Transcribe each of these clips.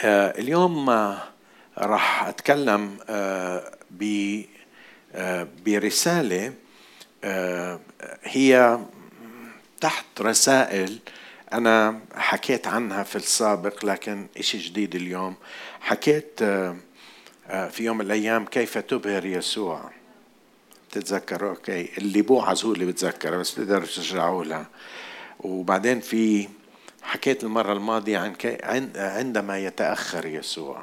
آه، اليوم راح أتكلم ب برسالة هي تحت رسائل أنا حكيت عنها في السابق لكن إشي جديد اليوم. حكيت في يوم من الأيام كيف تبهر يسوع. تتذكر؟ أوكي. اللي بوعظ هو اللي بتذكر بس بتقدر ترجعوا لها وبعدين في حكيت المرة الماضية عن عندما يتأخر يسوع.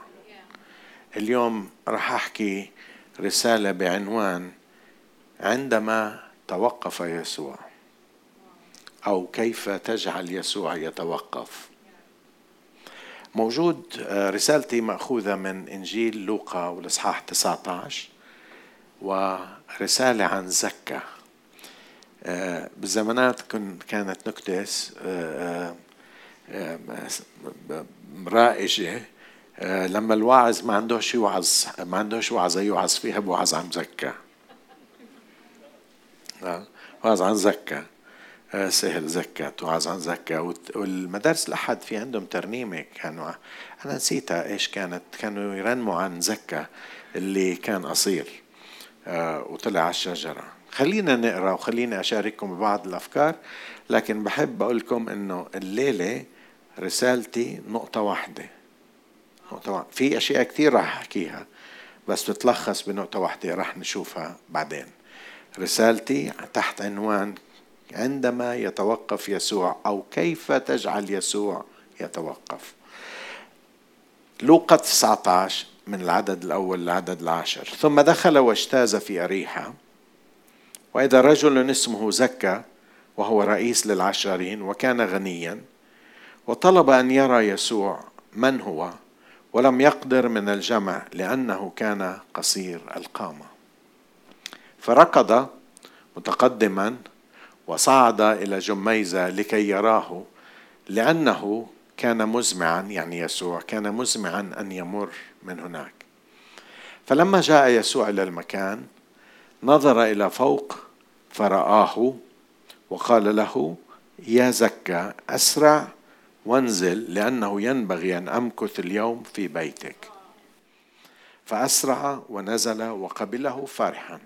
اليوم راح أحكي رسالة بعنوان عندما توقف يسوع أو كيف تجعل يسوع يتوقف. موجود آه، رسالتي مأخوذة من إنجيل لوقا والإصحاح 19 ورسالة عن زكا. آه، بالزمانات كانت نكتس آه، رائجة لما الواعظ ما عندوش يوعظ ما عندوش وعظة يوعظ فيها بوعظ عن زكا. وعظ عن زكا. سهل زكا توعظ عن زكا. والمدارس الأحد في عندهم ترنيمة كانوا أنا نسيتها إيش كانت كانوا يرنموا عن زكا اللي كان قصير. آه، وطلع على الشجرة. خلينا نقرأ وخليني أشارككم ببعض الأفكار لكن بحب أقول لكم إنه الليلة رسالتي نقطة واحدة. نقطة واحدة في أشياء كثير راح أحكيها بس بتلخص بنقطة واحدة راح نشوفها بعدين. رسالتي تحت عنوان عندما يتوقف يسوع أو كيف تجعل يسوع يتوقف. لوقا 19 من العدد الأول للعدد العاشر. ثم دخل واجتاز في أريحة وإذا رجل اسمه زكى وهو رئيس للعشرين وكان غنيا وطلب أن يرى يسوع من هو ولم يقدر من الجمع لأنه كان قصير القامة. فركض متقدما وصعد إلى جميزة لكي يراه لأنه كان مزمعا يعني يسوع كان مزمعا أن يمر من هناك. فلما جاء يسوع إلى المكان نظر إلى فوق فرآه وقال له يا زكى أسرع وانزل لأنه ينبغي أن أمكث اليوم في بيتك. فأسرع ونزل وقبله فرحا.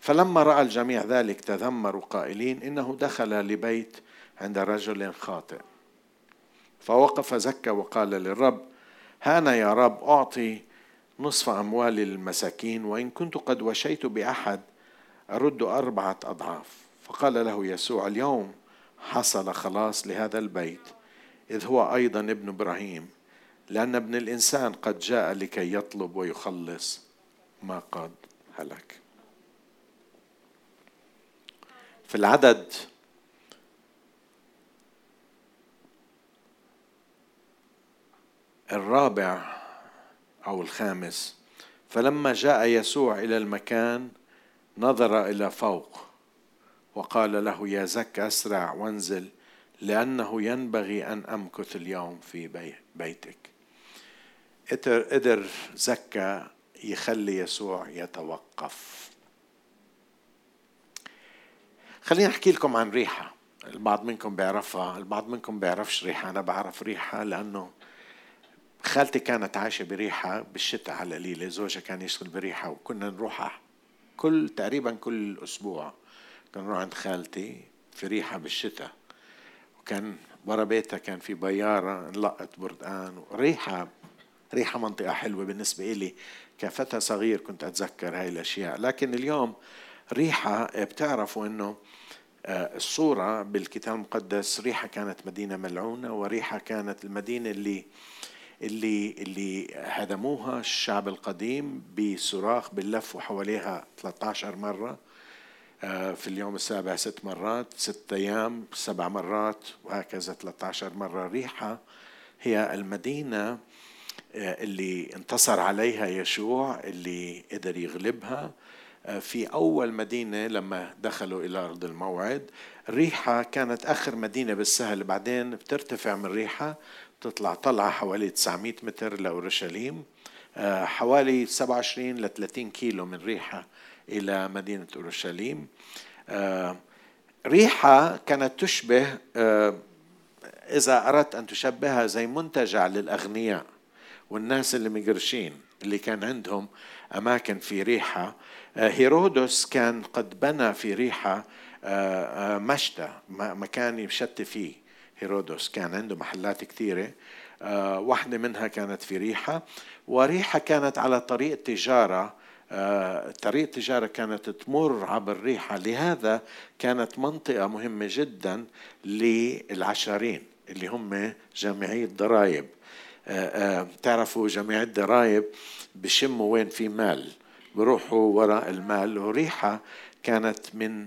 فلما رأى الجميع ذلك تذمروا قائلين إنه دخل لبيت عند رجل خاطئ. فوقف زكى وقال للرب هانا يا رب أعطي نصف اموالي للمساكين وإن كنت قد وشيت بأحد أرد أربعة أضعاف. فقال له يسوع اليوم حصل خلاص لهذا البيت إذ هو أيضا ابن إبراهيم لأن ابن الإنسان قد جاء لكي يطلب ويخلص ما قد هلك. في العدد الرابع أو الخامس فلما جاء يسوع إلى المكان نظر إلى فوق وقال له يا زك أسرع وانزل. لأنه ينبغي أن أمكث اليوم في بيتك. قدر زكا يخلي يسوع يتوقف. خليني أحكي لكم عن ريحة. البعض منكم بيعرفها البعض منكم بيعرفش ريحة. أنا بعرف ريحة لأنه خالتي كانت عايشة بريحة بالشتاء على القليله زوجها كان يشتغل بريحة وكنا نروح كل تقريبا كل أسبوع كنا نروح عند خالتي في ريحة بالشتاء. وكان ورا بيتها كان في بيارة نلقط بردقان وريحة ريحة منطقة حلوة بالنسبة إلي كفتى صغير كنت أتذكر هاي الأشياء. لكن اليوم ريحة بتعرفوا أنه آه، الصورة بالكتاب المقدس ريحة كانت مدينة ملعونة وريحة كانت المدينة اللي اللي اللي هدموها الشعب القديم بصراخ باللف حواليها 13 مرة. آه، في اليوم السابع ست مرات ست أيام سبع مرات وهكذا 13 مرة ريحة. هي المدينة آه، اللي انتصر عليها يشوع اللي قدر يغلبها. في أول مدينة لما دخلوا إلى أرض الموعد ريحة كانت آخر مدينة بالسهل. بعدين بترتفع من ريحة تطلع طلعة حوالي 900 متر لأورشليم. آه، حوالي 27 ل 30 كيلو من ريحة. إلى مدينة أورشليم. آه، ريحة كانت تشبه آه، إذا أردت أن تشبهها زي منتجع للأغنياء والناس اللي مقرشين اللي كان عندهم أماكن في ريحة. آه، هيرودس كان قد بنى في ريحة مشتى مكان يشتي فيه هيرودس. كان عنده محلات كثيرة واحدة منها كانت في ريحة وريحة كانت على طريق تجارة طريق التجارة كانت تمر عبر ريحة. لهذا كانت منطقة مهمة جدا للعشارين اللي هم جامعي الضرائب. تعرفوا جامعي الضرائب بشموا وين في مال. بروحوا وراء المال. وريحة كانت من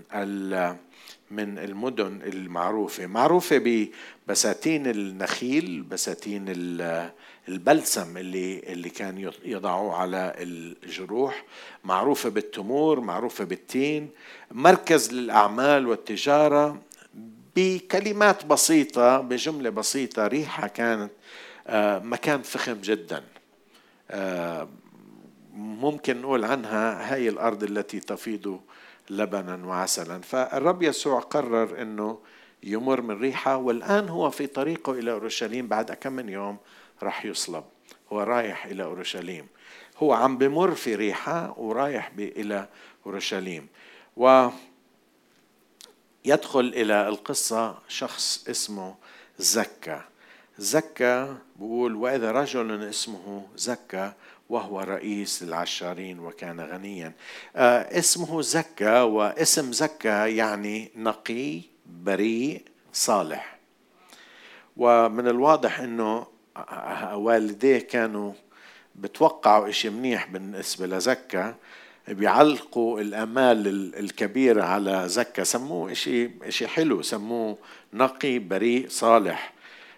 من المدن المعروفة. معروفة ببساتين النخيل بساتين البلسم اللي اللي كان يضعوه على الجروح معروفة بالتمور معروفة بالتين مركز للأعمال والتجارة بكلمات بسيطة بجملة بسيطة ريحة كانت آه، مكان فخم جدا. آه، ممكن نقول عنها هاي الأرض التي تفيض لبنا وعسلا. فالرب يسوع قرر أنه يمر من ريحة والآن هو في طريقه إلى أورشليم بعد كم من يوم راح يصلب. هو رايح إلى أورشليم. هو عم بمر في ريحة ورايح إلى أورشليم. و يدخل إلى القصة شخص اسمه زكا. زكا بقول وإذا رجل اسمه زكا وهو رئيس العشارين وكان غنيا. آه اسمه زكا واسم زكا يعني نقي بريء صالح. ومن الواضح إنه والديه كانوا بتوقعوا إشي منيح بالنسبة لزكا بيعلقوا الأمال الكبيرة على زكا. سموه اشي إشي حلو سموه نقي بريء صالح.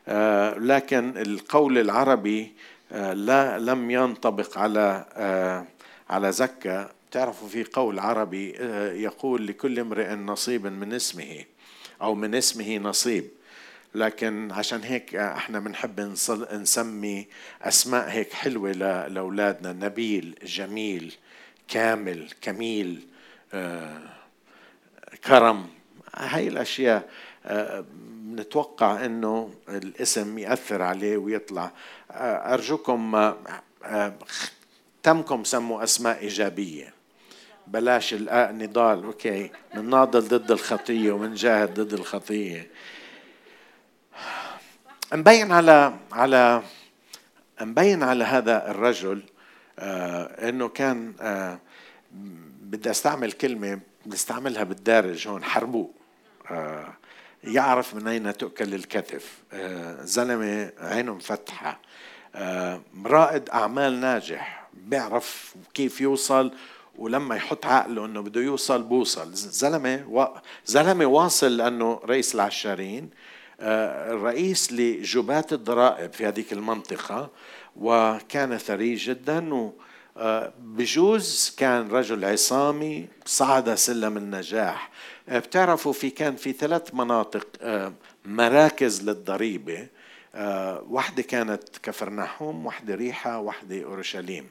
آه لكن القول العربي آه، لا لم ينطبق على آه، على زكا. تعرفوا في قول عربي يقول لكل امرئ نصيب من اسمه أو من اسمه نصيب. لكن عشان هيك إحنا بنحب نسمي أسماء هيك حلوة لأولادنا. نبيل جميل كامل كميل كرم. هاي الأشياء بنتوقع إنه الاسم يأثر عليه ويطلع. أرجوكم تمكم سموا أسماء إيجابية. بلاش نضال. أوكي. بنناضل ضد الخطية ومنجاهد ضد الخطية. مبين على على مبين على هذا الرجل آه إنه كان آه بدي أستعمل كلمة بنستعملها بالدارج هون حربوه آه يعرف من أين تؤكل الكتف. آه، زلمة عينه مفتحة. آه، رائد أعمال ناجح بيعرف كيف يوصل ولما يحط عقله إنه بده يوصل بوصل. زلمة و... زلمة واصل لأنه رئيس العشارين. آه، رئيس لجبات الضرائب في هذه المنطقة وكان ثري جدا و بجوز كان رجل عصامي صعد سلم النجاح. آه، بتعرفوا في كان في ثلاث مناطق آه، مراكز للضريبة. آه، واحدة كانت كفرناحوم واحدة ريحة واحدة أورشليم.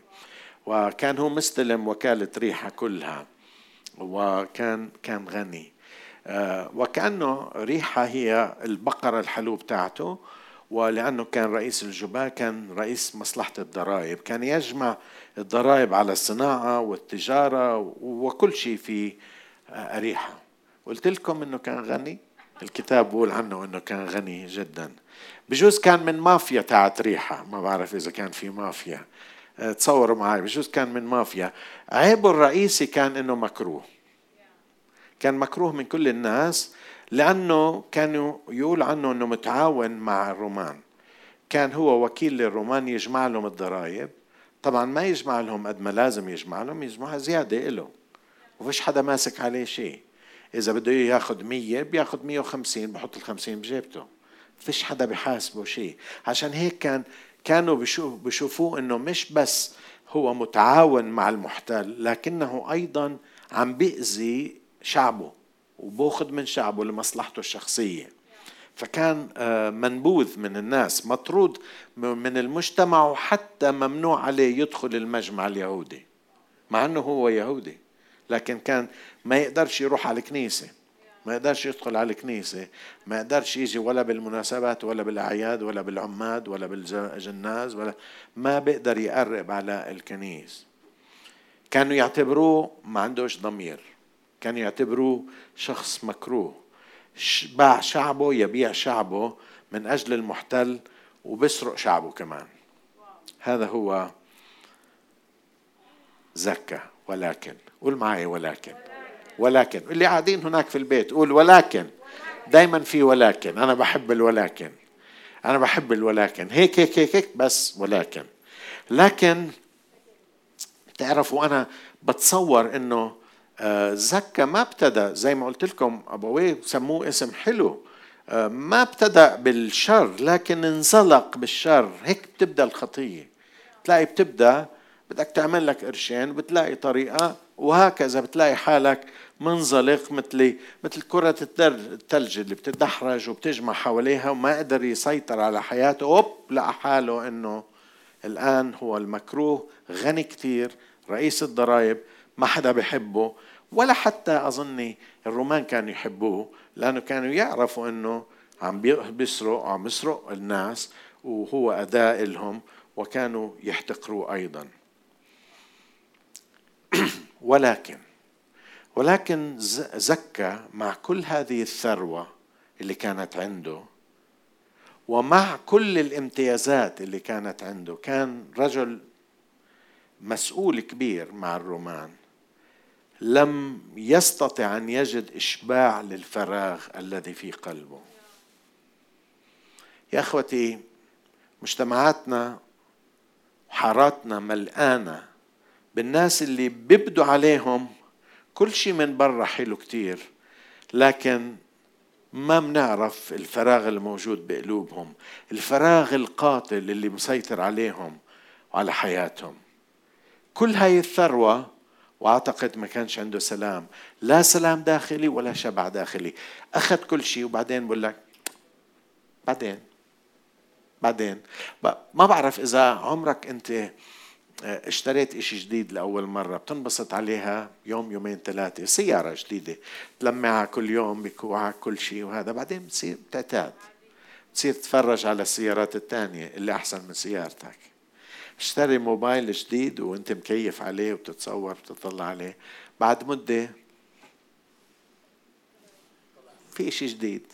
وكان هو مستلم وكالة ريحة كلها. وكان كان غني. وكأنه ريحة هي البقرة الحلو بتاعته ولأنه كان رئيس الجباة كان رئيس مصلحة الضرائب كان يجمع الضرائب على الصناعة والتجارة وكل شيء في أريحة قلت لكم إنه كان غني؟ الكتاب بقول عنه إنه كان غني جدا. بجوز كان من مافيا تاعت ريحة ما بعرف إذا كان في مافيا. آه، تصوروا معي بجوز كان من مافيا. عيبه الرئيسي كان إنه مكروه. كان مكروه من كل الناس لأنه كانوا يقول عنه إنه متعاون مع الرومان. كان هو وكيل للرومان يجمع لهم الضرائب. طبعا ما يجمع لهم قد ما لازم يجمع لهم يجمعها زيادة له وفيش حدا ماسك عليه شيء. إذا بده ياخذ مية بياخذ مية وخمسين بحط الخمسين بجيبته. فيش حدا بحاسبه شيء. عشان هيك كان كانوا بشوفوه إنه مش بس هو متعاون مع المحتل لكنه أيضا عم بيأذي شعبه وباخذ من شعبه لمصلحته الشخصية. فكان آه، منبوذ من الناس مطرود من المجتمع وحتى ممنوع عليه يدخل المجمع اليهودي مع إنه هو يهودي. لكن كان ما يقدرش يروح على الكنيسة ما يقدرش يدخل على الكنيسة ما يقدرش يجي ولا بالمناسبات ولا بالأعياد ولا بالعماد ولا بالجناز ولا ما بيقدر يقرب على الكنيس. كانوا يعتبروه ما عندوش ضمير. كانوا يعتبروه شخص مكروه. باع شعبه يبيع شعبه من أجل المحتل وبسرق شعبه كمان. هذا هو زكى ولكن. قول معي ولكن. ولكن. اللي قاعدين هناك في البيت. قول ولكن. دايما في ولكن. أنا بحب الولكن. أنا بحب الولكن. هيك هيك هيك, هيك بس ولكن. لكن تعرفوا أنا بتصور آه، زكى ما ابتدى زي ما قلت لكم أبويه سموه اسم حلو. آه، ما ابتدأ بالشر لكن انزلق بالشر. هيك بتبدأ الخطية. تلاقي بتبدأ بدك تعمل لك قرشين بتلاقي طريقة وهكذا بتلاقي حالك منزلق مثل مثل كرة الثلج اللي بتدحرج وبتجمع حواليها وما قدر يسيطر على حياته. أوب لقى حاله إنه الآن هو المكروه غني كثير رئيس الضرائب. ما حدا بحبه ولا حتى أظني الرومان كانوا يحبوه لأنه كانوا يعرفوا إنه عم بيسرق عم بيسرق الناس وهو أداء لهم وكانوا يحتقروه أيضا. ولكن ولكن زكى مع كل هذه الثروة اللي كانت عنده ومع كل الامتيازات اللي كانت عنده كان رجل مسؤول كبير مع الرومان. لم يستطع أن يجد إشباع للفراغ الذي في قلبه. يا أخوتي مجتمعاتنا حاراتنا ملقانه بالناس اللي بيبدوا عليهم كل شيء من برا حلو كتير لكن ما بنعرف الفراغ الموجود بقلوبهم الفراغ القاتل اللي مسيطر عليهم وعلى حياتهم. كل هاي الثروة وأعتقد ما كانش عنده سلام. لا سلام داخلي ولا شبع داخلي. أخذ كل شيء وبعدين بقول لك بعدين بعدين. ما بعرف إذا عمرك أنت اشتريت إشي جديد لأول مرة بتنبسط عليها يوم يومين ثلاثة سيارة جديدة تلمعها كل يوم بكوعك كل شيء وهذا بعدين بتصير بتعتاد. بتصير تتفرج على السيارات الثانية اللي أحسن من سيارتك. اشتري موبايل جديد وانت مكيف عليه وبتتصور بتطلع عليه. بعد مدة في إشي جديد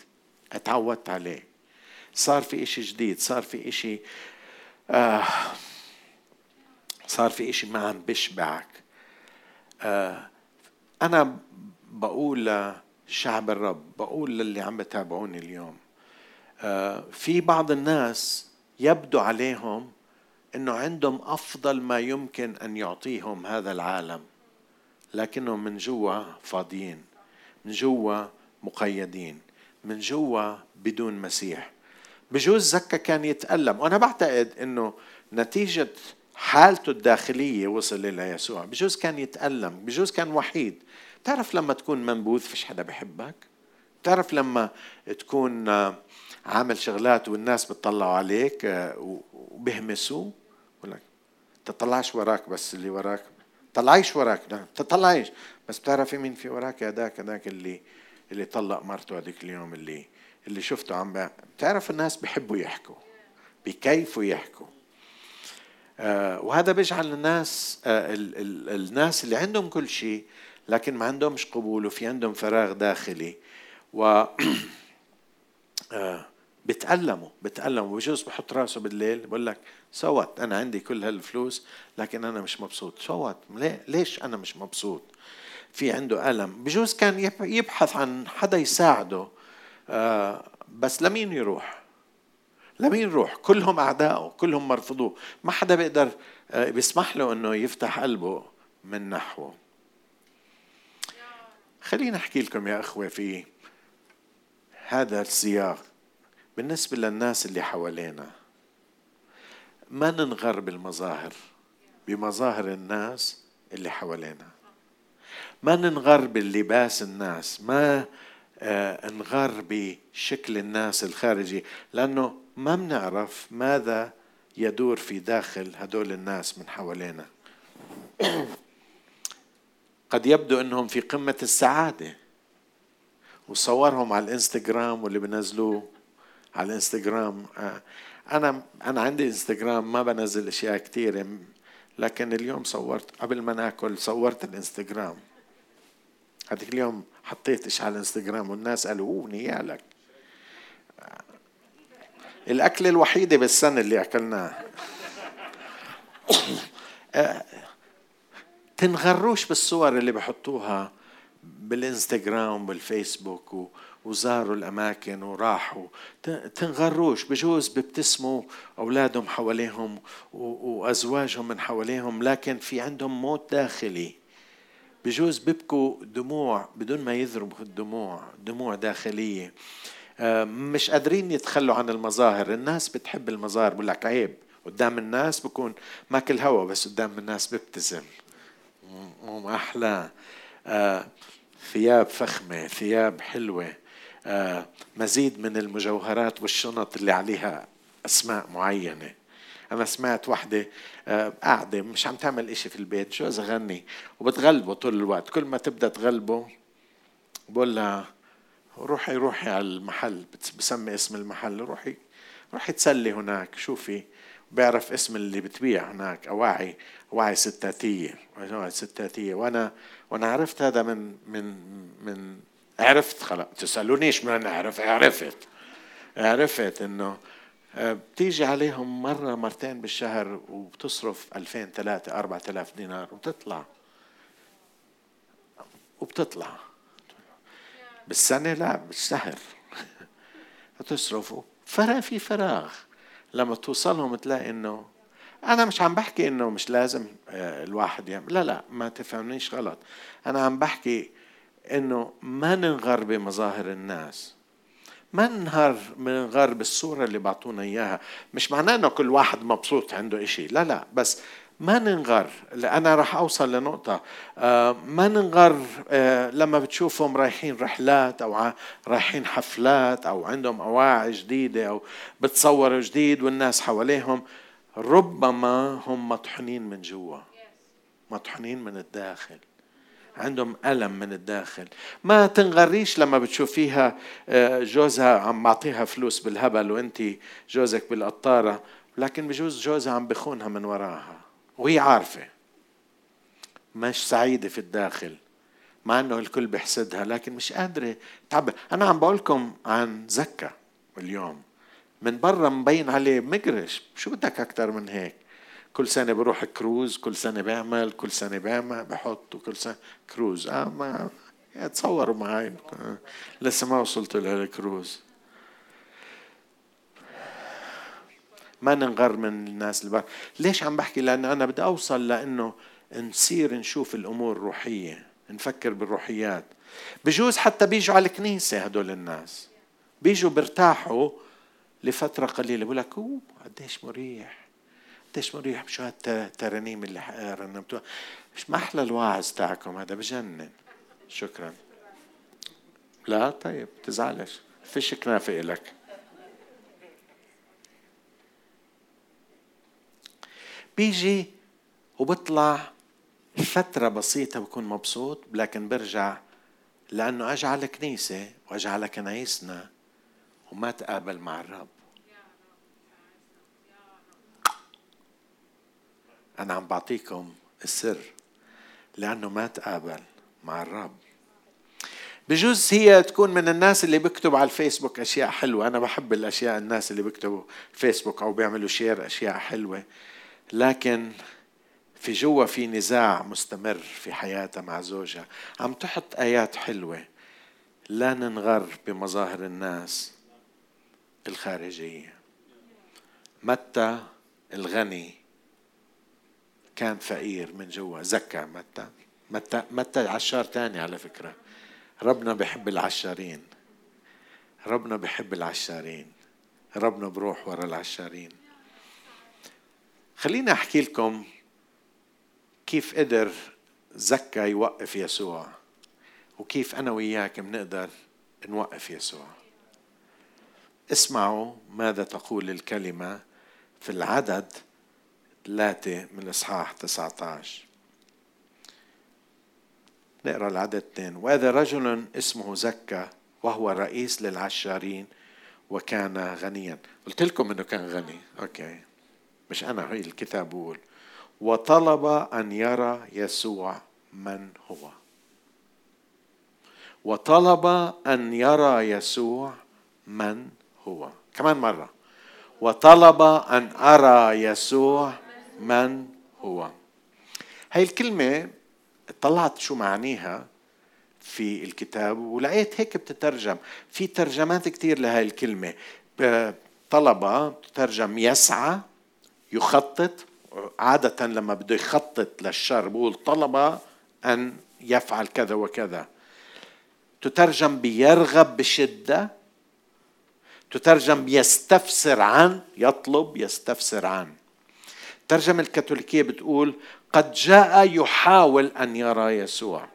اتعودت عليه. صار في إشي جديد صار في إشي آه صار في إشي ما عم بيشبعك آه، أنا بقول لشعب الرب بقول للي عم بتابعوني اليوم آه، في بعض الناس يبدو عليهم إنه عندهم أفضل ما يمكن أن يعطيهم هذا العالم لكنهم من جوا فاضيين من جوا مقيدين من جوا بدون مسيح. بجوز زكا كان يتألم. وأنا بعتقد أنه نتيجة حالته الداخلية وصل إلى يسوع. بجوز كان يتألم بجوز كان وحيد. تعرف لما تكون منبوذ فيش حدا بحبك؟ تعرف لما تكون عامل شغلات والناس بتطلعوا عليك وبهمسوا بقول لك تطلعش وراك بس اللي وراك طلعيش وراك. لا تطلعيش بس بتعرفي مين في وراك؟ هذاك هذاك اللي اللي طلق مرته هذيك اليوم اللي اللي شفته عم بتعرف الناس بحبوا يحكوا بكيفوا يحكوا. آه، وهذا بيجعل الناس آه، الناس اللي عندهم كل شيء لكن ما عندهمش قبول وفي عندهم فراغ داخلي. و آه، بتألموا بتألموا. بجوز بحط راسه بالليل؟ بقول لك سوت أنا عندي كل هالفلوس لكن أنا مش مبسوط. سوت ليش أنا مش مبسوط؟ في عنده ألم. بجوز كان يبحث عن حدا يساعده بس لمين يروح؟ لمين روح كلهم أعدائه كلهم مرفضوه ما حدا بيقدر آه، بيسمح له أنه يفتح قلبه من نحوه. خلينا أحكي لكم يا أخوة في هذا السياق. بالنسبة للناس اللي حوالينا ما ننغر بالمظاهر بمظاهر الناس اللي حوالينا. ما ننغر باللباس الناس ما آه، نغر بشكل الناس الخارجي لأنه ما بنعرف ماذا يدور في داخل هدول الناس من حوالينا. قد يبدو إنهم في قمة السعادة. وصورهم على الإنستغرام واللي بنزلوه. على الانستغرام آه، أنا أنا عندي انستغرام ما بنزل أشياء كثيره لكن اليوم صورت قبل ما ناكل صورت الإنستغرام. هذيك اليوم حطيت إيش على الانستغرام والناس قالوا اوه نيالك الأكلة الوحيدة بالسنة اللي أكلناها. آه، تنغروش بالصور اللي بحطوها بالإنستغرام والفيسبوك وزاروا الأماكن وراحوا. تنغروش بجوز بيبتسموا أولادهم حواليهم وأزواجهم من حواليهم لكن في عندهم موت داخلي. بجوز بيبكوا دموع بدون ما يضربوا الدموع دموع داخلية. آه، مش قادرين يتخلوا عن المظاهر. الناس بتحب المظاهر بقول لك عيب. قدام الناس بكون ماكل هوا بس قدام الناس بيبتسم مو أحلى. آه، ثياب فخمة ثياب حلوة. مزيد من المجوهرات والشنط اللي عليها أسماء معينة. أنا سمعت وحدة آه، قاعدة مش عم تعمل إشي في البيت شو غني وبتغلبه طول الوقت. كل ما تبدأ تغلبه بقول لها روحي روحي على المحل. بسمي اسم المحل. روحي روحي تسلي هناك شوفي بيعرف اسم اللي بتبيع هناك. أواعي أواعي ستاتية أواعي ستاتية. وأنا وأنا عرفت هذا من من من عرفت خلاص. تسألونيش من عرف عرفت. عرفت إنه آه، بتيجي عليهم مرة مرتين بالشهر وبتصرف ألفين ثلاثة أربعة آلاف دينار وبتطلع. وبتطلع. بالسنة لا بالشهر. تصرفوا فراغ في فراغ. لما توصلهم تلاقي إنه أنا مش عم بحكي إنه مش لازم آه، الواحد يعمل. لا لا ما تفهمنيش غلط. أنا عم بحكي إنه ما ننغر بمظاهر الناس. ما ننهار من غرب الصورة اللي بعطونا إياها. مش معناه أنه كل واحد مبسوط عنده إشي. لا لا بس ما ننغر. أنا راح أوصل لنقطة. آه، ما ننغر آه، لما بتشوفهم رايحين رحلات أو رايحين حفلات أو عندهم أواعي جديدة أو بتصوروا جديد والناس حواليهم ربما هم مطحونين من جوا. مطحونين من الداخل. عندهم ألم من الداخل. ما تنغريش لما بتشوفيها آه، جوزها عم بعطيها فلوس بالهبل وانت جوزك بالقطارة لكن بجوز جوزها عم بخونها من وراها وهي عارفة. مش سعيدة في الداخل مع إنه الكل بيحسدها لكن مش قادرة تعبر أنا عم بقولكم عن زكا اليوم. من برا مبين عليه مقرش شو بدك أكثر من هيك؟ كل سنة بروح كروز كل سنة بعمل كل سنة بعمل بحط وكل سنة كروز. آه ما تصوروا معي لسه ما وصلت للكروز. ما ننغر من الناس اللي ليش عم بحكي؟ لأن أنا بدي أوصل لإنه نصير نشوف الأمور روحية نفكر بالروحيات. بجوز حتى بيجوا على الكنيسة هدول الناس. بيجوا برتاحوا لفترة قليلة. بقول لك أوه قديش مريح. قديش مريح شو هالترانيم اللي رنمتوها. مش ما أحلى الواعظ تاعكم هذا بجنن. شكرا. لا طيب تزعلش. فيش كنافة إلك. بيجي وبطلع فترة بسيطة بكون مبسوط لكن برجع لأنه الكنيسة وأجى على كنايسنا وما تقابل مع الرب. أنا عم بعطيكم السر لأنه ما تقابل مع الرب. بجوز هي تكون من الناس اللي بيكتب على الفيسبوك أشياء حلوة. أنا بحب الأشياء الناس اللي بيكتبوا فيسبوك أو بيعملوا شير أشياء حلوة. لكن في جوا في نزاع مستمر في حياتها مع زوجها. عم تحط آيات حلوة لا ننغر بمظاهر الناس الخارجية. متى الغني كان فقير من جوا زكى متى؟ متى؟ متى؟ عشار تاني على فكرة. ربنا بحب العشارين. ربنا بحب العشارين. ربنا بروح ورا العشارين. خليني أحكي لكم كيف قدر زكى يوقف يسوع وكيف أنا وإياك بنقدر نوقف يسوع. اسمعوا ماذا تقول الكلمة في العدد ثلاثة من إصحاح 19 نقرأ العدد اثنين. وهذا رجل اسمه زكا وهو رئيس للعشارين وكان غنيا. قلت لكم إنه كان غني. أوكي. مش أنا هي الكتاب بقول وطلب أن يرى يسوع من هو. وطلب أن يرى يسوع من هو. كمان مرة. وطلب أن أرى يسوع من هو. هاي الكلمة طلعت شو معانيها في الكتاب ولقيت هيك بتترجم. في ترجمات كتير لهي الكلمة. طلب تترجم يسعى يخطط. عادة لما بده يخطط للشر بقول طلب أن يفعل كذا وكذا. تترجم بيرغب بشدة. تترجم يستفسر عن يطلب يستفسر عن. الترجمة الكاثوليكية بتقول قد جاء يحاول أن يرى يسوع.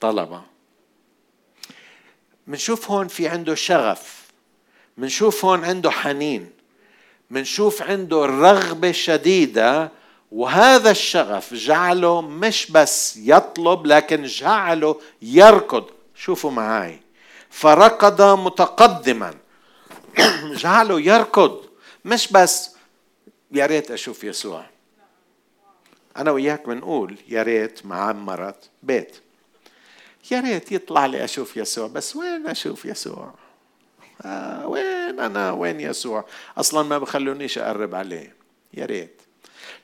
طلبة. منشوف هون في عنده شغف. منشوف هون عنده حنين. منشوف عنده رغبة شديدة وهذا الشغف جعله مش بس يطلب لكن جعله يركض. شوفوا معي فركض متقدما. جعله يركض. مش بس يا ريت أشوف يسوع. أنا وياك بنقول يا ريت مع مرت بيت. يا ريت يطلع لي أشوف يسوع. بس وين أشوف يسوع؟ آه وين أنا؟ وين يسوع؟ أصلا ما بخلونيش أقرب عليه. يا ريت.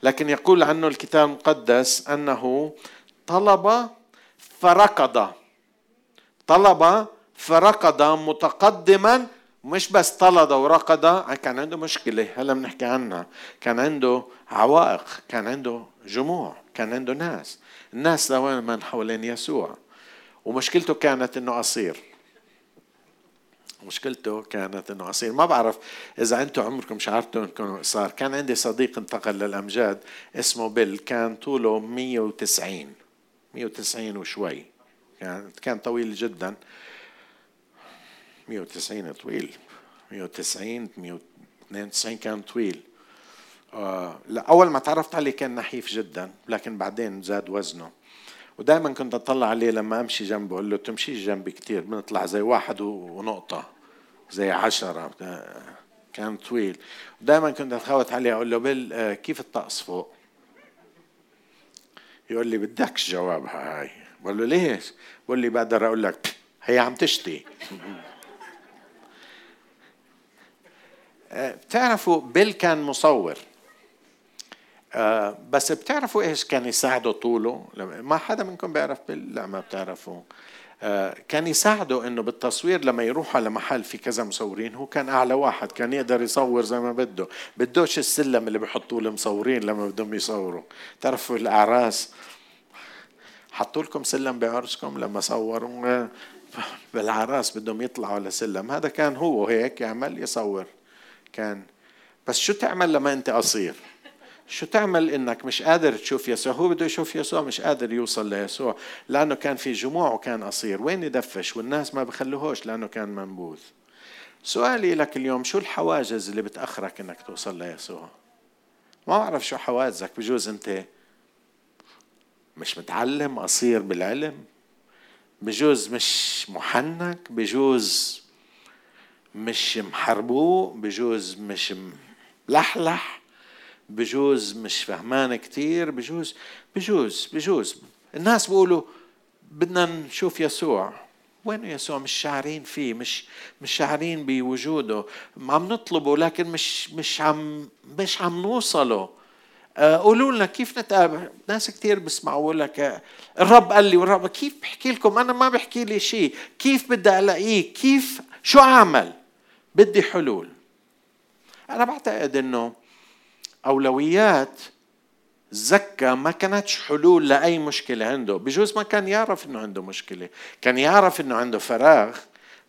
لكن يقول عنه الكتاب المقدس أنه طلب فركض. طلب فركض متقدما مش بس طلد وركض كان عنده مشكلة هلا بنحكي عنها. كان عنده عوائق كان عنده جموع كان عنده ناس. الناس لوين من حوالين يسوع. ومشكلته كانت إنه قصير. مشكلته كانت إنه قصير. ما بعرف إذا أنتم عمركم شعرتوا إنكم قصار كان عندي صديق انتقل للأمجاد اسمه بيل. كان طوله 190 190 وشوي. كان كان طويل جدا. 190 طويل. 190 192 كان طويل. آه لا أول ما تعرفت عليه كان نحيف جدا لكن بعدين زاد وزنه. ودائما كنت أطلع عليه لما أمشي جنبه أقول له تمشيش جنبي كثير بنطلع زي واحد ونقطة زي عشرة. كان طويل. ودائما كنت أتخوت عليه أقول له بل آه، كيف الطقس فوق؟ يقول لي بدكش جوابها هاي. بقول له ليش؟ بقول لي بقدر أقول لك هي عم تشتي آه، بتعرفوا بيل كان مصور. آه بس بتعرفوا إيش كان يساعده طوله؟ ما حدا منكم بيعرف بيل؟ لا ما بتعرفوا آه كان يساعده إنه بالتصوير لما يروح على محل في كذا مصورين هو كان أعلى واحد كان يقدر يصور زي ما بده. بدوش السلم اللي بحطوه المصورين لما بدهم يصوروا. تعرفوا الأعراس؟ حطوا لكم سلم بعرسكم لما صوروا. آه، بالعراس بدهم يطلعوا على سلم. هذا كان هو هيك يعمل يصور. كان. بس شو تعمل لما أنت قصير؟ شو تعمل إنك مش قادر تشوف يسوع؟ هو بده يشوف يسوع مش قادر يوصل ليسوع لأنه كان في جموع وكان قصير. وين يدفش؟ والناس ما بخلوهوش لأنه كان منبوذ. سؤالي لك اليوم شو الحواجز اللي بتأخرك إنك توصل ليسوع؟ ما بعرف شو حواجزك بجوز أنت مش متعلم قصير بالعلم؟ بجوز مش محنك؟ بجوز مش محربوق بجوز مش ملحلح بجوز مش فهمان كتير بجوز بجوز بجوز. الناس بيقولوا بدنا نشوف يسوع. وين يسوع؟ مش شاعرين فيه مش مش شاعرين بوجوده. عم نطلبه لكن مش مش عم مش عم نوصله. آه، قولوا لنا كيف نتقابل؟ ناس كثير بيسمعوا لك. الرب قال لي والرب كيف بحكي لكم؟ أنا ما بحكي لي شيء. كيف بدي ألاقيه؟ كيف؟ شو أعمل؟ بدي حلول. أنا بعتقد إنه أولويات زكا ما كانتش حلول لأي مشكلة عنده. بجوز ما كان يعرف إنه عنده مشكلة. كان يعرف إنه عنده فراغ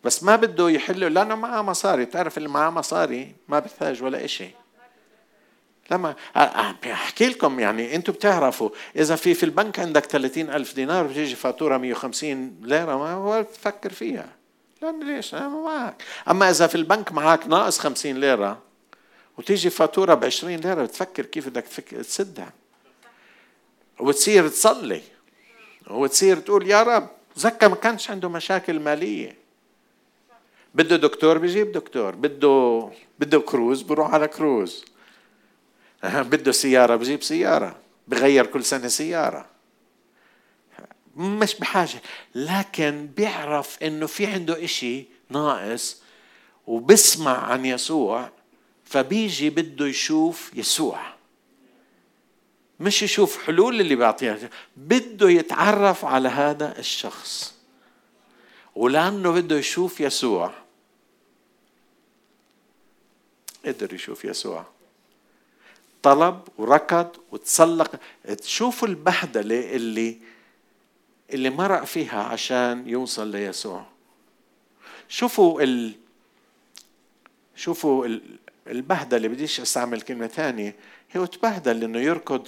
بس ما بده يحله لأنه معاه مصاري. تعرف اللي معاه مصاري ما بيحتاج ولا إشي. لما احكي لكم يعني أنتم بتعرفوا إذا في في البنك عندك 30 ألف دينار بتيجي فاتورة 150 ليرة ما هو تفكر فيها. لأن ليش؟ أنا معك. أما إذا في البنك معك ناقص 50 ليرة وتيجي فاتورة ب 20 ليرة بتفكر كيف بدك تسدها. وتصير تصلي. وتصير تقول يا رب زكا ما كانش عنده مشاكل مالية. بده دكتور بيجيب دكتور بده بده كروز بروح على كروز. بده سيارة بجيب سيارة بغير كل سنة سيارة. مش بحاجة لكن بيعرف إنه في عنده إشي ناقص وبسمع عن يسوع فبيجي بده يشوف يسوع. مش يشوف حلول اللي بيعطيها بده يتعرف على هذا الشخص. ولأنه بده يشوف يسوع. قدر يشوف يسوع. طلب وركض وتسلق. تشوفوا البهدلة اللي اللي مرق فيها عشان يوصل ليسوع. شوفوا ال شوفوا البهدلة بديش أستعمل كلمة ثانية. هو تبهدل انه يركض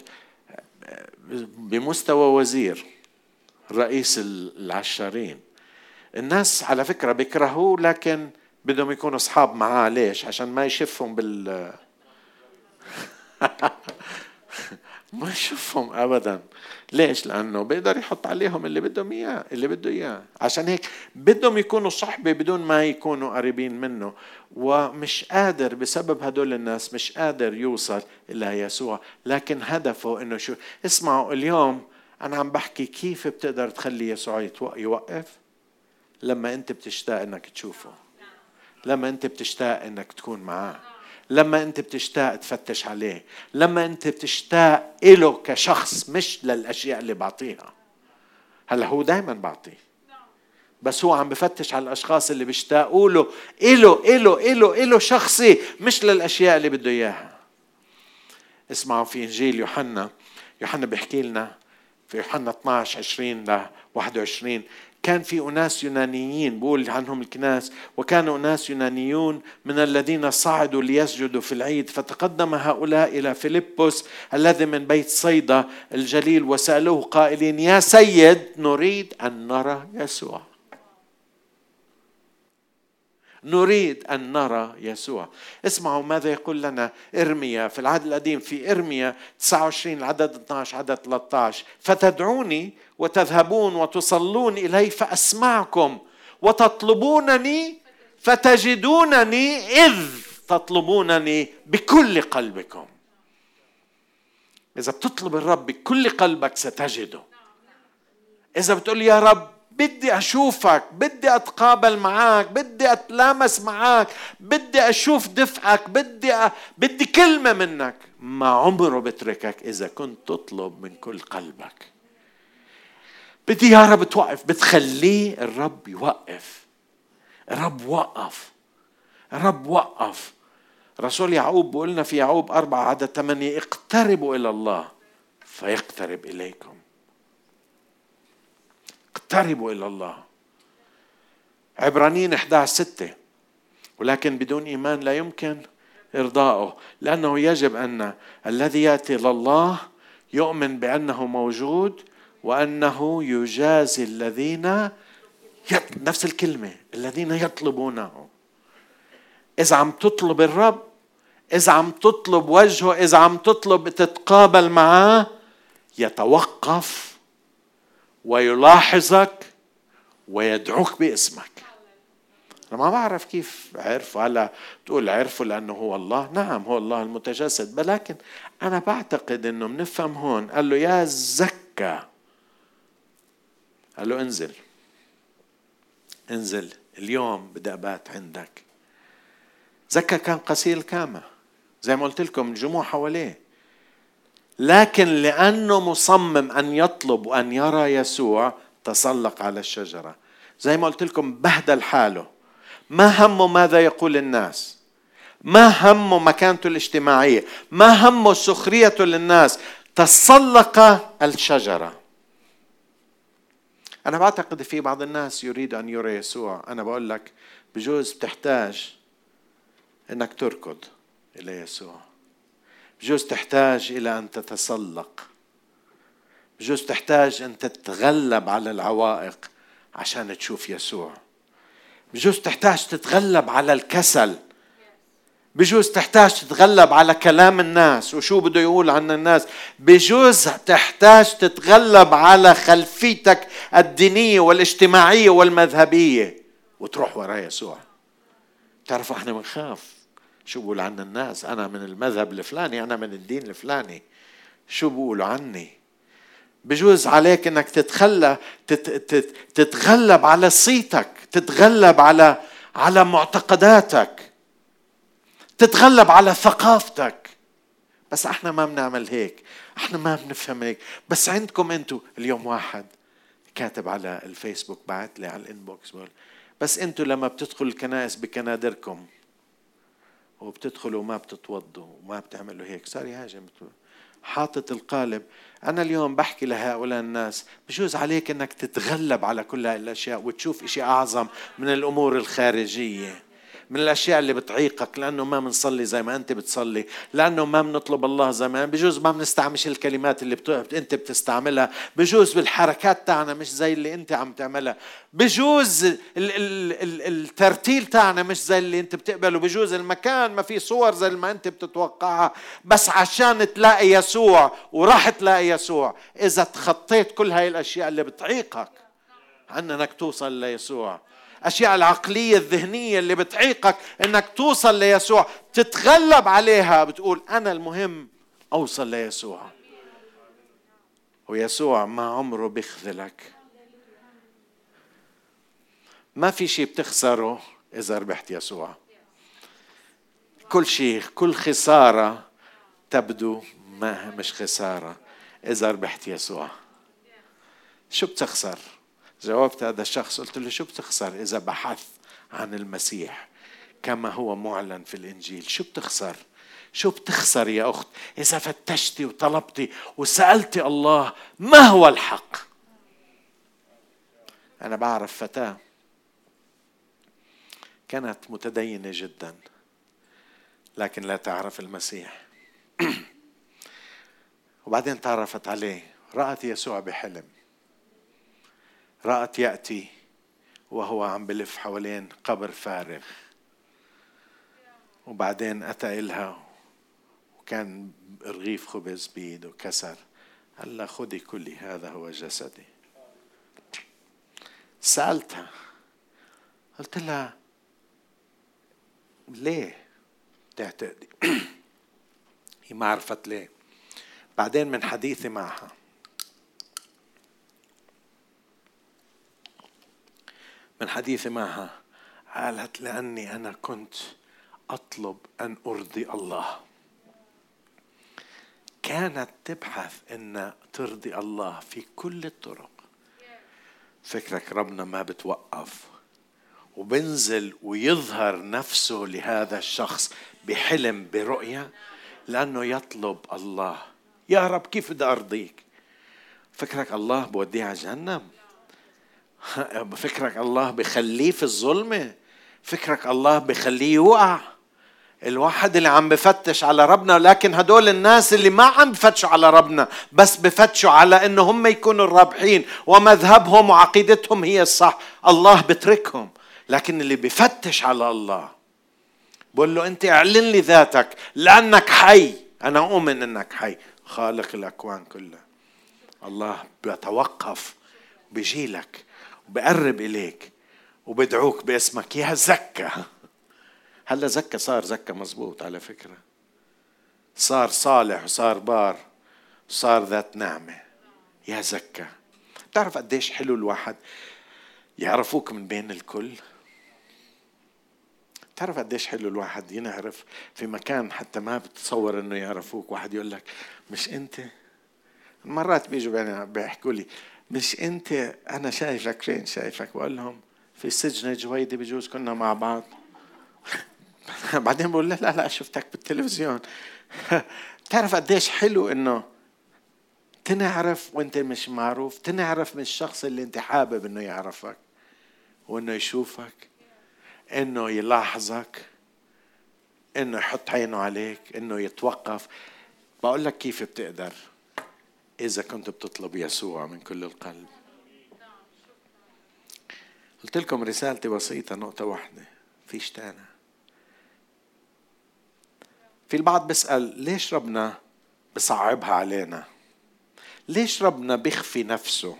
بمستوى وزير رئيس العشارين الناس على فكرة بيكرهوه لكن بدهم يكونوا أصحاب معاه. ليش؟ عشان ما يشفهم بال ما يشوفهم ابدا. ليش؟ لأنه بيقدر يحط عليهم اللي بدهم إياه اللي بده إياه. عشان هيك بدهم يكونوا صحبة بدون ما يكونوا قريبين منه. ومش قادر بسبب هدول الناس مش قادر يوصل إلى يسوع. لكن هدفه إنه شو؟ اسمعوا اليوم أنا عم بحكي كيف بتقدر تخلي يسوع يوقف؟ لما أنت بتشتاق إنك تشوفه. لما أنت بتشتاق إنك تكون معاه. لما انت بتشتاق تفتش عليه لما انت بتشتاق له كشخص مش للأشياء اللي بعطيها. هلا هو دائما بعطيه. بس هو عم بفتش على الأشخاص اللي بيشتاقوا له. إله إله إله إله شخصي مش للأشياء اللي بده إياها. اسمعوا في إنجيل يوحنا. يوحنا بيحكي لنا في يوحنا 12 20 ل 21 كان في أناس يونانيين بقول عنهم الكناس وكانوا أناس يونانيون من الذين صعدوا ليسجدوا في العيد. فتقدم هؤلاء إلى فيلبس الذي من بيت صيدا الجليل وسألوه قائلين يا سيد نريد أن نرى يسوع. نريد أن نرى يسوع. اسمعوا ماذا يقول لنا إرميا في العهد القديم. في إرميا 29 العدد 12 عدد 13 فتدعوني وتذهبون وتصلون إلي فأسمعكم وتطلبونني فتجدونني إذ تطلبونني بكل قلبكم. إذا بتطلب الرب بكل قلبك ستجده. إذا بتقول يا رب بدي أشوفك بدي أتقابل معك بدي أتلامس معك بدي أشوف دفعك بدي أ... بدي كلمة منك. ما عمره بتركك إذا كنت تطلب من كل قلبك. بدي يا رب توقف. بتخليه الرب يوقف. الرب وقف. الرب وقف. رسول يعقوب بيقول في يعقوب أربعة عدد ثمانية اقتربوا إلى الله فيقترب إليكم. اقتربوا إلى الله. عبرانيين 11 ستة. ولكن بدون إيمان لا يمكن إرضائه لأنه يجب أن الذي يأتي لله يؤمن بأنه موجود وأنه يجازي الذين نفس الكلمة الذين يطلبونه. إذا عم تطلب الرب إذا عم تطلب وجهه إذا عم تطلب تتقابل معاه يتوقف ويلاحظك ويدعوك باسمك. أنا ما بعرف كيف عرفوا. هلا تقول عرفوا لأنه هو الله. نعم هو الله المتجسد. ولكن أنا بعتقد أنه بنفهم هون. قال له يا زكا. قال له انزل. انزل اليوم بدي أبات عندك. زكا كان قصير الكامة زي ما قلت لكم الجموع حواليه. لكن لأنه مصمم أن يطلب وأن يرى يسوع تسلق على الشجرة. زي ما قلت لكم بهدل حاله. ما همه ماذا يقول الناس؟ ما همه مكانته الاجتماعية؟ ما همه سخريته للناس؟ تسلق الشجرة. أنا بعتقد في بعض الناس يريد أن يرى يسوع. أنا بقول لك بجوز بتحتاج أنك تركض إلى يسوع. بجوز تحتاج إلى أن تتسلق. بجوز تحتاج أن تتغلب على العوائق عشان تشوف يسوع. بجوز تحتاج تتغلب على الكسل بجوز تحتاج تتغلب على كلام الناس. وشو بده يقول عن الناس؟ بجوز تحتاج تتغلب على خلفيتك الدينية والاجتماعية والمذهبية. وتروح وراء يسوع. تعرفوا إحنا بنخاف. شو بقول عن الناس؟ أنا من المذهب الفلاني أنا من الدين الفلاني. شو بقولوا عني؟ بجوز عليك إنك تتخلى تتغلب على صيتك تتغلب على على معتقداتك. تتغلب على ثقافتك. بس إحنا ما بنعمل هيك. إحنا ما بنفهم هيك. بس عندكم أنتم اليوم واحد كاتب على الفيسبوك بعت لي على الانبوكس بقول بس أنتم لما بتدخلوا الكنائس بكنادركم وبتدخلوا وما بتتوضوا وما بتعملوا هيك. صار يهاجم حاطط القالب. أنا اليوم بحكي لهؤلاء الناس بجوز عليك أنك تتغلب على كل هاي الأشياء وتشوف إشي أعظم من الأمور الخارجية. من الأشياء اللي بتعيقك لأنه ما بنصلي زي ما أنت بتصلي لأنه ما بنطلب الله زي ما بجوز ما بنستعمل الكلمات اللي بت... أنت بتستعملها بجوز بالحركات تاعنا مش زي اللي أنت عم تعملها بجوز ال... ال... ال... الترتيل تاعنا مش زي اللي أنت بتقبله بجوز المكان ما في صور زي ما أنت بتتوقعها بس عشان تلاقي يسوع وراح تلاقي يسوع إذا تخطيت كل هاي الأشياء اللي بتعيقك عن انك توصل ليسوع. الأشياء العقلية الذهنية اللي بتعيقك إنك توصل ليسوع. تتغلب عليها بتقول أنا المهم أوصل ليسوع. ويسوع ما عمره بيخذلك. ما في شيء بتخسره إذا ربحت يسوع. كل شيء كل خسارة تبدو ما مش خسارة إذا ربحت يسوع. شو بتخسر؟ جاوبت هذا الشخص قلت له شو بتخسر إذا بحث عن المسيح؟ كما هو معلن في الإنجيل شو بتخسر؟ شو بتخسر يا أخت؟ إذا فتشتي وطلبتي وسألتي الله ما هو الحق؟ أنا بعرف فتاة كانت متدينة جدا لكن لا تعرف المسيح. وبعدين تعرفت عليه رأت يسوع بحلم. رأت يأتي وهو عم بلف حوالين قبر فارغ. وبعدين أتى إلها وكان رغيف خبز بيده كسر قال لها خذي كلي هذا هو جسدي. سألتها قلت لها ليه؟ تعتقدي هي ما عرفت ليه. بعدين من حديثي معها من حديثي معها قالت لأني أنا كنت أطلب أن أرضي الله. كانت تبحث أن ترضي الله في كل الطرق. فكرك ربنا ما بتوقف وبنزل ويظهر نفسه لهذا الشخص بحلم برؤية لأنه يطلب الله. يا رب كيف بدي أرضيك؟ فكرك الله بوديه على جهنم. فكرك الله بخليه في الظلمة فكرك الله بخليه يوقع. الواحد اللي عم بفتش على ربنا لكن هدول الناس اللي ما عم بفتشوا على ربنا بس بفتشوا على إنه هم يكونوا الرابحين ومذهبهم وعقيدتهم هي الصح. الله بتركهم لكن اللي بفتش على الله بقول له أنت اعلن لي ذاتك لأنك حي. أنا أؤمن إنك حي. خالق الأكوان كلها الله بيتوقف بيجيلك. بقرب إليك وبدعوك باسمك. يا زكا. هلا زكا صار زكا مزبوط على فكرة. صار صالح وصار بار صار ذات نعمة. يا زكا. بتعرف قديش حلو الواحد يعرفوك من بين الكل؟ تعرف قديش حلو الواحد ينعرف في مكان حتى ما بتصور إنه يعرفوك. واحد يقول لك مش أنت؟ مرات بيجوا بيحكوا لي مش انت أنا شايفك فين؟ شايفك؟ بقول لهم في سجن جويدي بجوز كنا مع بعض. بعدين بقول لا لا لا شفتك بالتلفزيون. تعرف قديش حلو إنه تنعرف وانت مش معروف تنعرف من الشخص اللي انت حابب إنه يعرفك وإنه يشوفك إنه يلاحظك إنه يحط عينه عليك إنه يتوقف. بقول لك كيف بتقدر. إذا كنت بتطلب يسوع من كل القلب. قلت لكم رسالتي بسيطة نقطة واحدة. فيش تاني. في البعض بيسأل ليش ربنا بصعبها علينا؟ ليش ربنا بيخفي نفسه؟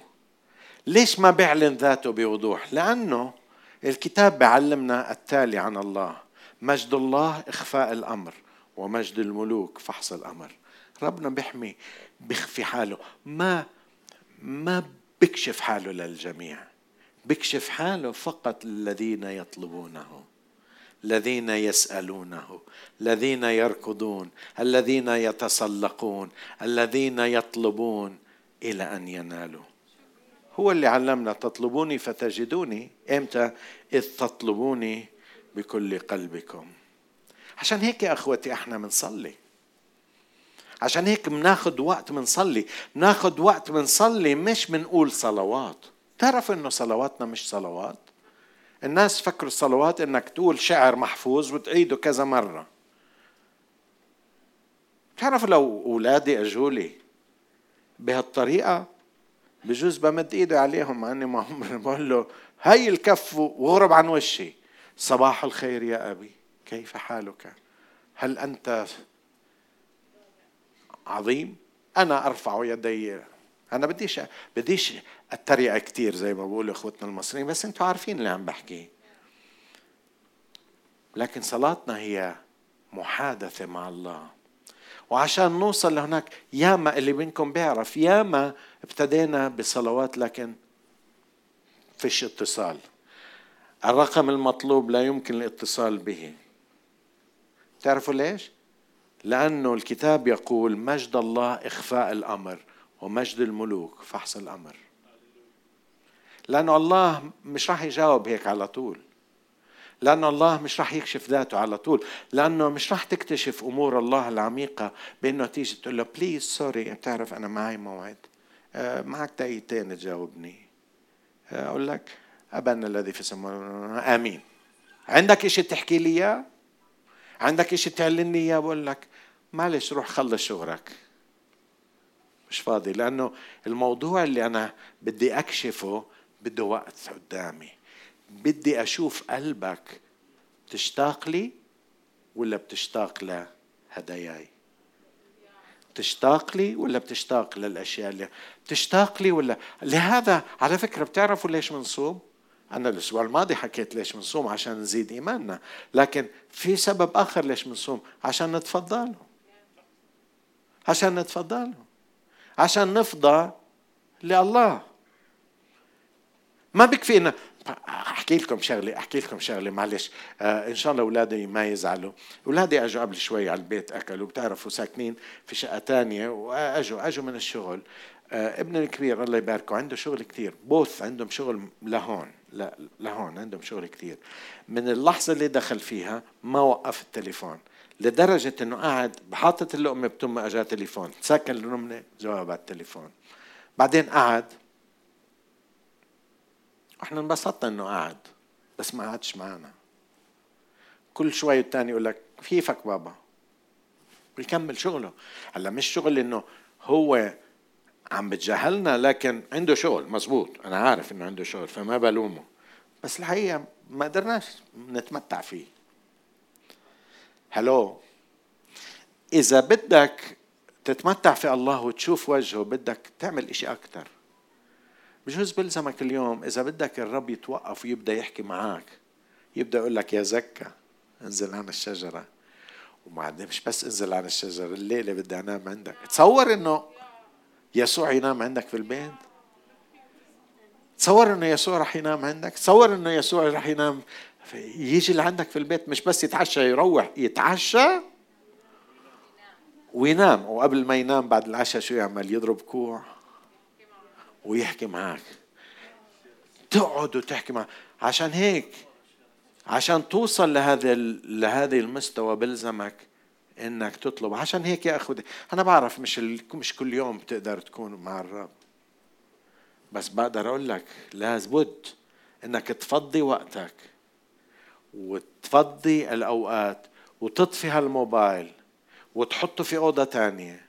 ليش ما بيعلن ذاته بوضوح؟ لأنه الكتاب بيعلمنا التالي عن الله. مجد الله إخفاء الأمر ومجد الملوك فحص الأمر. ربنا بيحمي بيخفي حاله. ما ما بيكشف حاله للجميع. بيكشف حاله فقط للذين يطلبونه الذين يسألونه الذين يركضون الذين يتسلقون الذين يطلبون إلى أن ينالوا. هو اللي علمنا تطلبوني فتجدوني. إمتى؟ إذ تطلبوني بكل قلبكم. عشان هيك يا أخوتي إحنا بنصلي. عشان هيك بناخد وقت بنصلي بناخد وقت بنصلي مش بنقول صلوات. تعرف إنه صلواتنا مش صلوات؟ الناس فكروا الصلوات إنك تقول شعر محفوظ وتعيده كذا مرة. تعرف لو أولادي أجوا لي بهالطريقة بجوز بمد إيدي عليهم مع إني ما هم بقول له هي الكف وغرب عن وشي. صباح الخير يا أبي. كيف حالك؟ هل أنت عظيم. أنا ارفع يدي. أنا بديش بديش أتريق كثير زي ما بقولوا إخوتنا المصريين بس أنتم عارفين اللي عم بحكي. لكن صلاتنا هي محادثة مع الله. وعشان نوصل لهناك ياما اللي منكم بيعرف ياما ابتدينا بصلوات لكن فيش اتصال. الرقم المطلوب لا يمكن الاتصال به. تعرفوا ليش؟ لأنه الكتاب يقول مجد الله إخفاء الأمر ومجد الملوك فحص الأمر. لأنه الله مش راح يجاوب هيك على طول. لأنه الله مش راح يكشف ذاته على طول. لأنه مش راح تكتشف أمور الله العميقة بأنه تيجي تقول له please sorry بتعرف أنا معي موعد. آه، معك دقيقتين تجاوبني. آه، أقول لك أبانا الذي في السماء. آمين. عندك إشي تحكي لي إياه؟ عندك إشي تعلني إياه؟ بقول لك معلش روح خلص شغلك. مش فاضي لأنه الموضوع اللي أنا بدي أكشفه بده وقت قدامي. بدي أشوف قلبك تشتاق لي ولا بتشتاق لهداياي؟ بتشتاق لي ولا بتشتاق للأشياء اللي بتشتاق لي ولا لهذا على فكرة بتعرفوا ليش بنصوم أنا الأسبوع الماضي حكيت ليش بنصوم عشان نزيد إيماننا لكن في سبب آخر ليش بنصوم عشان نتفضل عشان نتفضل. عشان نفضى لله. ما بكفي إن أحكي لكم شغلة أحكي لكم شغلة معلش. آه إن شاء الله أولادي ما يزعلوا. أولادي أجوا قبل شوي على البيت أكلوا بتعرفوا ساكنين في شقة تانية وأجوا أجوا من الشغل. آه ابني الكبير الله يباركه عنده شغل كثير بوث عندهم شغل لهون لا لهون عندهم شغل كثير من اللحظة اللي دخل فيها ما وقف التليفون. لدرجة إنه قاعد بحاطط اللقمة بتم اجاه تليفون. سكن اللقمة جواب على التليفون. بعدين قعد إحنا انبسطنا إنه قعد بس ما قعدش معنا. كل شوي الثاني يقول لك كيفك بابا. ويكمل شغله. هلأ مش شغل إنه هو عم بتجاهلنا لكن عنده شغل مزبوط. أنا عارف إنه عنده شغل فما بلومه. بس الحقيقة ما قدرناش نتمتع فيه. هلو إذا بدك تتمتع في الله وتشوف وجهه بدك تعمل إشي أكثر بجوز بلزمك اليوم إذا بدك الرب يتوقف ويبدأ يحكي معك يبدأ يقول لك يا زكا انزل عن الشجرة. وبعدين مش بس انزل عن الشجرة الليلة بدي أنام عندك. تصور إنه يسوع ينام عندك في البيت؟ تصور إنه يسوع رح ينام عندك؟ تصور إنه يسوع رح ينام يجي لعندك في البيت مش بس يتعشى يروح يتعشى وينام. وقبل ما ينام بعد العشاء شو يعمل؟ يضرب كوع ويحكي معك تقعد وتحكي معك عشان هيك عشان توصل لهذا لهذه المستوى بلزمك إنك تطلب. عشان هيك يا أخوتي أنا بعرف مش مش كل يوم بتقدر تكون مع الرب. بس بقدر أقول لك لابد إنك تفضي وقتك. وتفضي الأوقات وتطفي هالموبايل وتحطه في أوضة تانية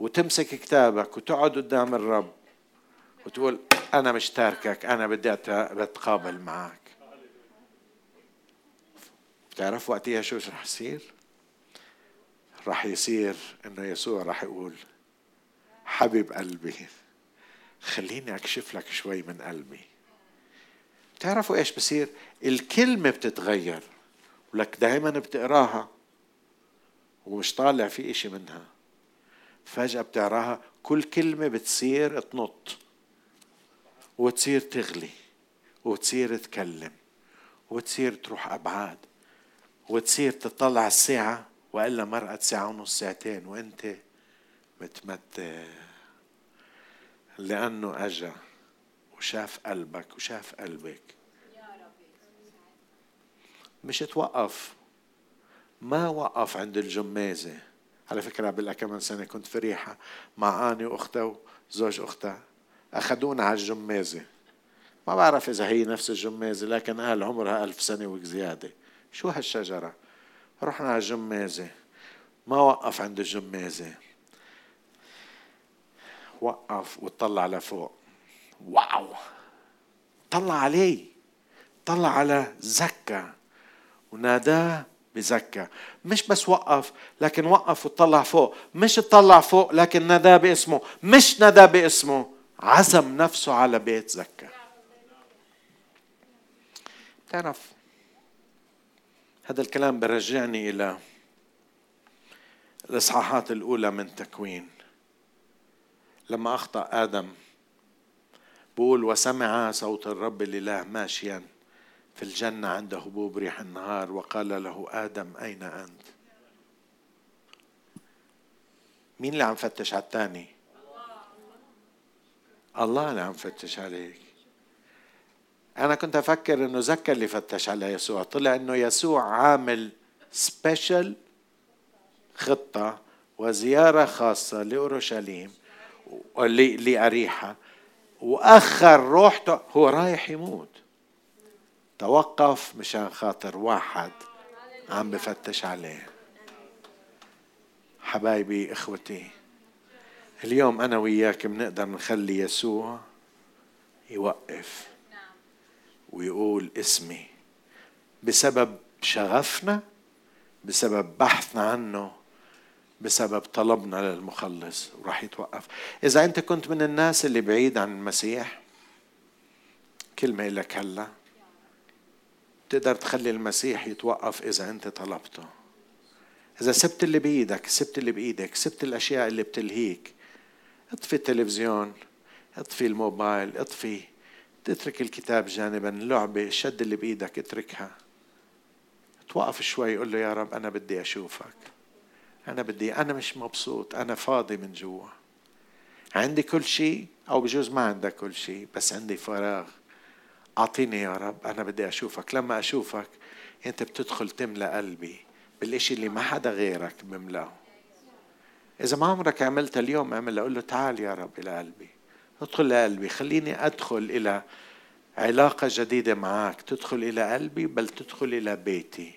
وتمسك كتابك وتقعد قدام الرب وتقول أنا مش تاركك أنا بدي أتقابل معك بتعرف وقتها شو رح يصير؟ راح يصير إنه يسوع راح يقول حبيب قلبي خليني أكشف لك شوي من قلبي تعرفوا إيش بصير؟ الكلمة بتتغير. ولك دائما بتقراها ومش طالع في إشي منها. فجأة بتقراها كل كلمة بتصير تنط وتصير تغلي وتصير تكلم وتصير تروح أبعاد وتصير تطلع الساعة وإلا مرقت ساعة ونص ساعتين وأنت متمتع. لأنه أجا وشاف قلبك وشاف قلبك. مش توقف ما وقف عند الجمازة. على فكرة قبل كم سنة كنت في ريحة مع أني وأختها وزوج أختها أخذونا على الجمازة. ما بعرف إذا هي نفس الجمازة لكن قال عمرها ألف سنة وزيادة شو هالشجرة؟ رحنا على الجمازة. ما وقف عند الجمازة. وقف وطلع لفوق. واو. طلع عليه طلع على زكا. وناداه بزكا. مش بس وقف لكن وقف وطلع فوق. مش طلع فوق لكن ناداه باسمه. مش ناداه باسمه. عزم نفسه على بيت زكا. تعرف هذا الكلام برجعني إلى الإصحاحات الأولى من تكوين. لما أخطأ آدم بقول وسمع صوت الرب الإله ماشيا في الجنة عند هبوب ريح النهار وقال له آدم أين أنت؟ مين اللي عم فتش على الثاني الله اللي عم فتش عليك. أنا كنت أفكر إنه زكى اللي فتش على يسوع. طلع إنه يسوع عامل سبيشل خطة وزيارة خاصة لأورشليم لأريحة. وأخر روحته هو رايح يموت. توقف مشان خاطر واحد عم بفتش عليه. حبايبي إخوتي اليوم أنا وياك بنقدر نخلي يسوع يوقف ويقول اسمي. بسبب شغفنا بسبب بحثنا عنه بسبب طلبنا للمخلص وراح يتوقف. إذا أنت كنت من الناس اللي بعيد عن المسيح كلمة لك هلا. تقدر تخلي المسيح يتوقف إذا أنت طلبته. إذا سبت اللي بإيدك سبت اللي بإيدك سبت الأشياء اللي بتلهيك اطفي التلفزيون اطفي الموبايل اطفي تترك الكتاب جانبا اللعبة الشد اللي بإيدك اتركها. توقف شوي قول له يا رب أنا بدي أشوفك. أنا بدي أنا مش مبسوط أنا فاضي من جوا. عندي كل شيء أو بجوز ما عندك كل شيء بس عندي فراغ. أعطيني يا رب أنا بدي أشوفك. لما أشوفك أنت بتدخل تملى قلبي بالإشي اللي ما حدا غيرك بملأه. إذا ما عمرك عملتها اليوم اعملها قول له تعال يا رب إلى قلبي. ادخل لقلبي خليني أدخل إلى علاقة جديدة معك تدخل إلى قلبي بل تدخل إلى بيتي.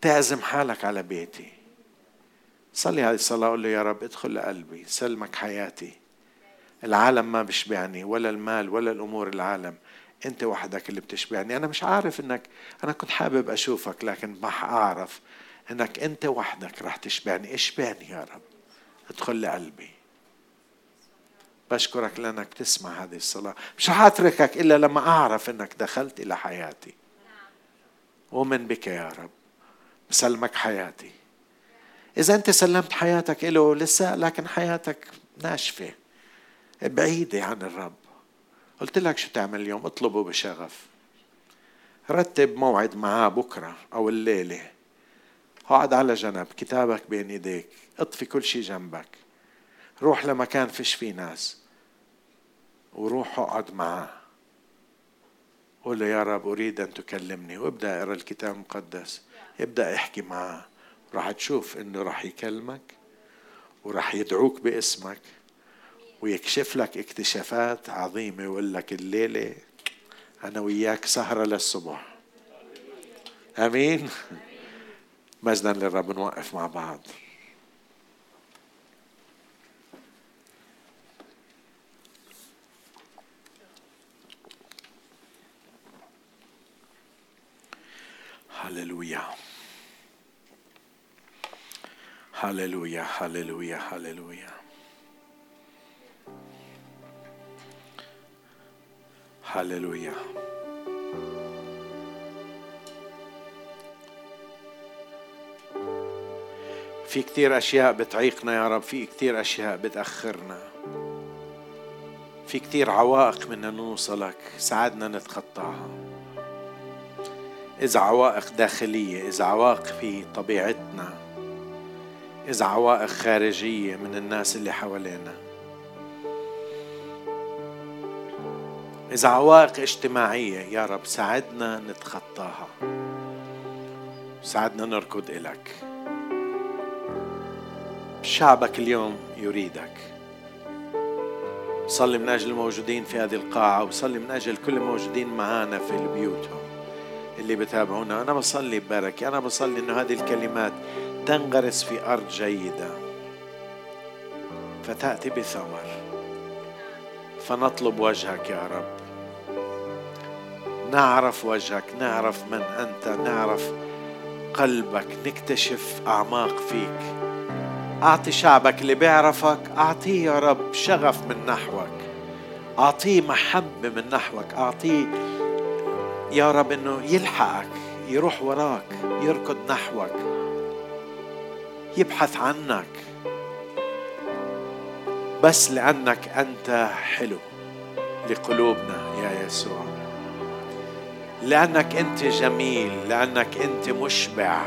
تعزم حالك على بيتي. صلي هذه الصلاة قول له يا رب ادخل لقلبي سلمك حياتي. العالم ما بيشبعني ولا المال ولا الأمور العالم. أنت وحدك اللي بتشبعني. أنا مش عارف أنك أنا كنت حابب أشوفك لكن ما أعرف أنك أنت وحدك رح تشبعني. اشبعني يا رب. ادخل لقلبي. بشكرك لأنك تسمع هذه الصلاة. مش رح أتركك إلا لما أعرف أنك دخلت إلى حياتي. أؤمن بك يا رب. بسلمك حياتي. إذا أنت سلمت حياتك له لسه لكن حياتك ناشفة بعيدة عن الرب. قلت لك شو تعمل اليوم؟ اطلبه بشغف. رتب موعد معاه بكرة أو الليلة. اقعد على جنب كتابك بين إيديك. اطفي كل شيء جنبك. روح لمكان فيش فيه ناس. وروح اقعد معاه. قول له يا رب أريد أن تكلمني. وابدأ اقرأ الكتاب المقدس. ابدأ احكي معاه. راح تشوف إنه راح يكلمك وراح يدعوك باسمك ويكشف لك اكتشافات عظيمة ويقول لك الليلة أنا وياك سهرة للصبح. أمين. مجدا للرب نوقف مع بعض. هللويا. هللويا هللويا هللويا هللويا في كتير أشياء بتعيقنا يا رب في كتير أشياء بتأخرنا. في كتير عوائق بدنا نوصلك ساعدنا نتخطاها. إذا عوائق داخلية إذا عوائق في طبيعتنا. إذا عوائق خارجية من الناس اللي حوالينا. إذا عوائق اجتماعية يا رب ساعدنا نتخطاها. ساعدنا نركض إلك. شعبك اليوم يريدك. صلي من أجل الموجودين في هذه القاعة وصلي من أجل كل الموجودين معانا في بيوتهم اللي بتابعونا. أنا بصلي ببركة أنا بصلي إنه هذه الكلمات تنغرس في أرض جيدة. فتأتي بثمر. فنطلب وجهك يا رب. نعرف وجهك نعرف من أنت نعرف قلبك نكتشف أعماق فيك. أعطي شعبك اللي بيعرفك أعطيه يا رب شغف من نحوك. أعطيه محبة من نحوك أعطيه يا رب إنه يلحقك يروح وراك يركض نحوك يبحث عنك. بس لأنك أنت حلو لقلوبنا يا يسوع. لأنك أنت جميل لأنك أنت مشبع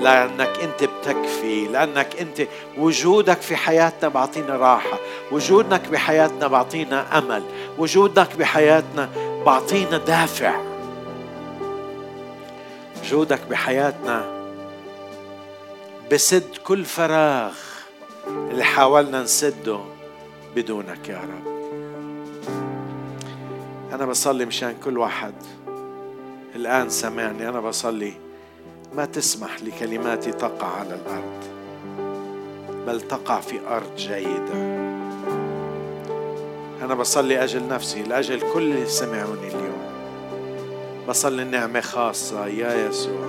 لأنك أنت بتكفي لأنك أنت وجودك في حياتنا بعطينا راحة وجودك بحياتنا بعطينا أمل وجودك بحياتنا بعطينا دافع. وجودك بحياتنا بسد كل فراغ اللي حاولنا نسده بدونك يا رب. أنا بصلي مشان كل واحد الآن سمعني أنا بصلي ما تسمح لكلماتي تقع على الأرض بل تقع في أرض جيدة. أنا بصلي أجل نفسي لأجل كل اللي سمعوني اليوم. بصلي النعمة خاصة يا يسوع.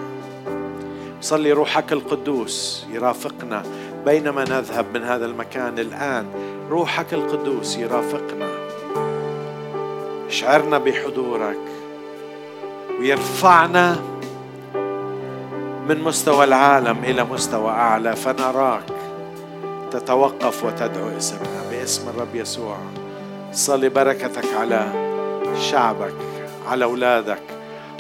بصلي روحك القدوس يرافقنا بينما نذهب من هذا المكان الآن. روحك القدوس يرافقنا. اشعرنا بحضورك. ويرفعنا من مستوى العالم إلى مستوى أعلى. فنراك تتوقف وتدعو اسمنا باسم الرب يسوع. صلي بركتك على شعبك على أولادك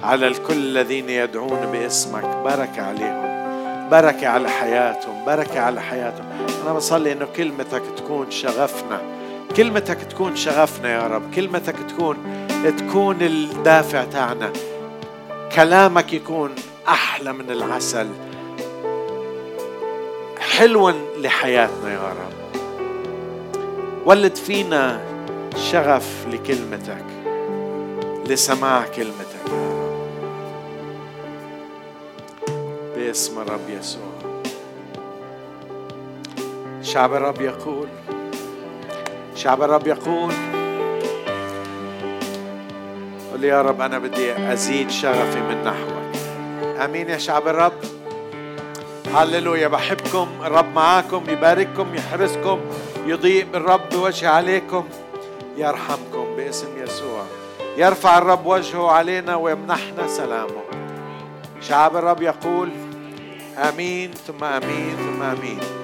على الكل الذين يدعون باسمك. بركة عليهم بركة على حياتهم بركة على حياتهم. أنا بصلي إنه كلمتك تكون شغفنا كلمتك تكون شغفنا يا رب. كلمتك تكون تكون الدافع تاعنا. كلامك يكون أحلى من العسل. حلوا لحياتنا يا رب. ولد فينا شغف لكلمتك لسماع كلمتك. يا رب باسم الرب يسوع. شعب الرب يقول شعب الرب يقول قل يا رب أنا بدي أزيد شغفي من نحوك. آمين يا شعب الرب. هللويا. بحبكم الرب معاكم يبارككم يحرسكم يضيء بالرب بوجه عليكم. يرحمكم باسم يسوع. يرفع الرب وجهه علينا ويمنحنا سلامه. شعب الرب يقول آمين ثم آمين ثم آمين.